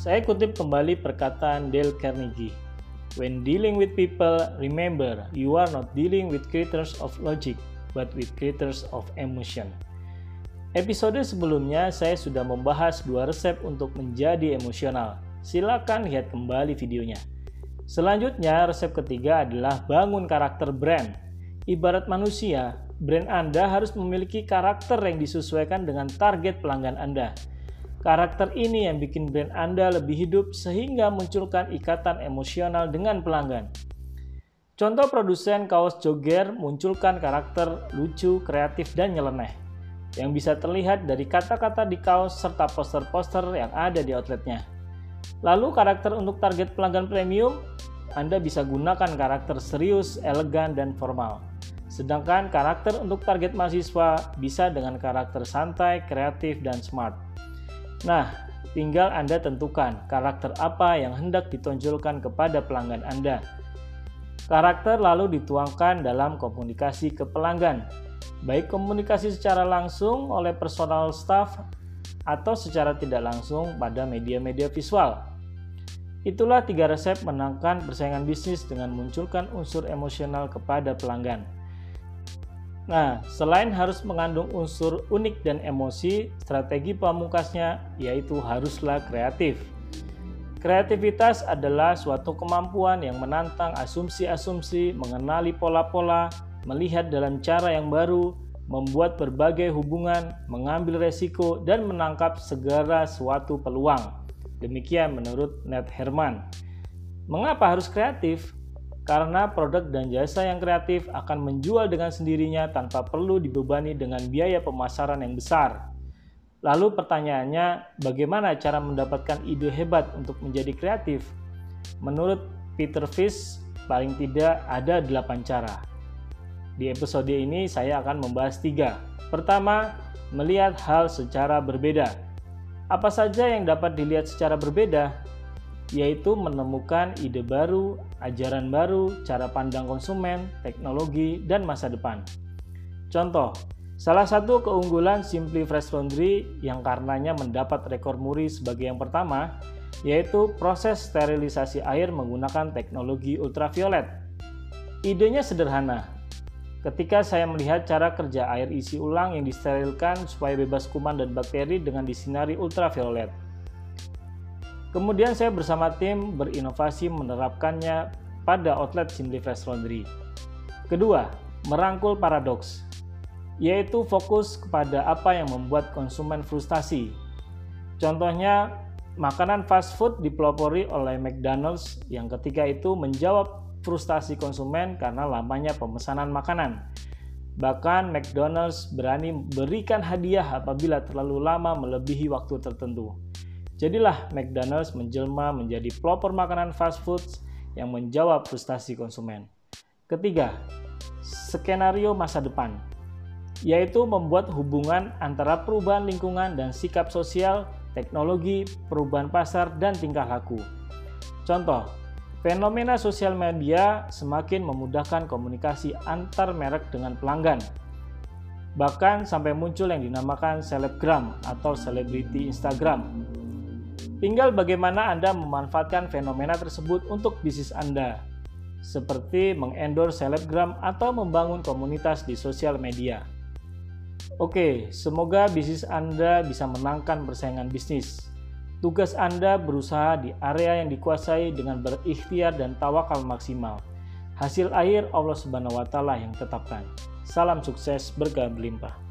Saya kutip kembali perkataan Dale Carnegie. When dealing with people, remember you are not dealing with creators of logic, but with creators of emotion. Episode sebelumnya saya sudah membahas dua resep untuk menjadi emosional. Silakan lihat kembali videonya. Selanjutnya, resep ketiga adalah bangun karakter brand. Ibarat manusia, brand Anda harus memiliki karakter yang disesuaikan dengan target pelanggan Anda. Karakter ini yang bikin brand Anda lebih hidup sehingga munculkan ikatan emosional dengan pelanggan. Contoh produsen kaos jogger munculkan karakter lucu, kreatif, dan nyeleneh yang bisa terlihat dari kata-kata di kaos serta poster-poster yang ada di outletnya. Lalu karakter untuk target pelanggan premium, Anda bisa gunakan karakter serius, elegan, dan formal. Sedangkan karakter untuk target mahasiswa bisa dengan karakter santai, kreatif, dan smart. Nah, tinggal Anda tentukan karakter apa yang hendak ditonjolkan kepada pelanggan Anda. Karakter lalu dituangkan dalam komunikasi ke pelanggan, baik komunikasi secara langsung oleh personal staff atau secara tidak langsung pada media-media visual. Itulah tiga resep menangkan persaingan bisnis dengan munculkan unsur emosional kepada pelanggan. Nah, selain harus mengandung unsur unik dan emosi, strategi pamungkasnya yaitu haruslah kreatif. Kreativitas adalah suatu kemampuan yang menantang asumsi-asumsi, mengenali pola-pola, melihat dalam cara yang baru, membuat berbagai hubungan, mengambil resiko, dan menangkap segera suatu peluang. Demikian menurut Ned Herman. Mengapa harus kreatif? Karena produk dan jasa yang kreatif akan menjual dengan sendirinya tanpa perlu dibebani dengan biaya pemasaran yang besar. Lalu pertanyaannya, bagaimana cara mendapatkan ide hebat untuk menjadi kreatif? Menurut Peter Fish, paling tidak ada 8 cara. Di episode ini saya akan membahas tiga. Pertama, melihat hal secara berbeda. Apa saja yang dapat dilihat secara berbeda? Yaitu menemukan ide baru, ajaran baru, cara pandang konsumen, teknologi, dan masa depan. Contoh, salah satu keunggulan Simply Fresh Laundry yang karenanya mendapat rekor muri sebagai yang pertama, yaitu proses sterilisasi air menggunakan teknologi ultraviolet. Idenya sederhana. Ketika saya melihat cara kerja air isi ulang yang disterilkan supaya bebas kuman dan bakteri dengan disinari ultraviolet, Kemudian saya bersama tim berinovasi menerapkannya pada outlet Simply Fresh Laundry. Kedua, merangkul paradoks, yaitu fokus kepada apa yang membuat konsumen frustasi. Contohnya, makanan fast food dipelopori oleh McDonald's yang ketika itu menjawab frustasi konsumen karena lamanya pemesanan makanan. Bahkan McDonald's berani berikan hadiah apabila terlalu lama melebihi waktu tertentu. Jadilah McDonald's menjelma menjadi pelopor makanan fast food yang menjawab frustasi konsumen. Ketiga, skenario masa depan, yaitu membuat hubungan antara perubahan lingkungan dan sikap sosial, teknologi, perubahan pasar, dan tingkah laku. Contoh, fenomena sosial media semakin memudahkan komunikasi antar merek dengan pelanggan. Bahkan sampai muncul yang dinamakan selebgram atau selebriti Instagram Tinggal bagaimana Anda memanfaatkan fenomena tersebut untuk bisnis Anda, seperti mengendorse selebgram atau membangun komunitas di sosial media. Oke, semoga bisnis Anda bisa menangkan persaingan bisnis. Tugas Anda berusaha di area yang dikuasai dengan berikhtiar dan tawakal maksimal. Hasil akhir Allah Subhanahu wa taala yang tetapkan. Salam sukses berkah berlimpah.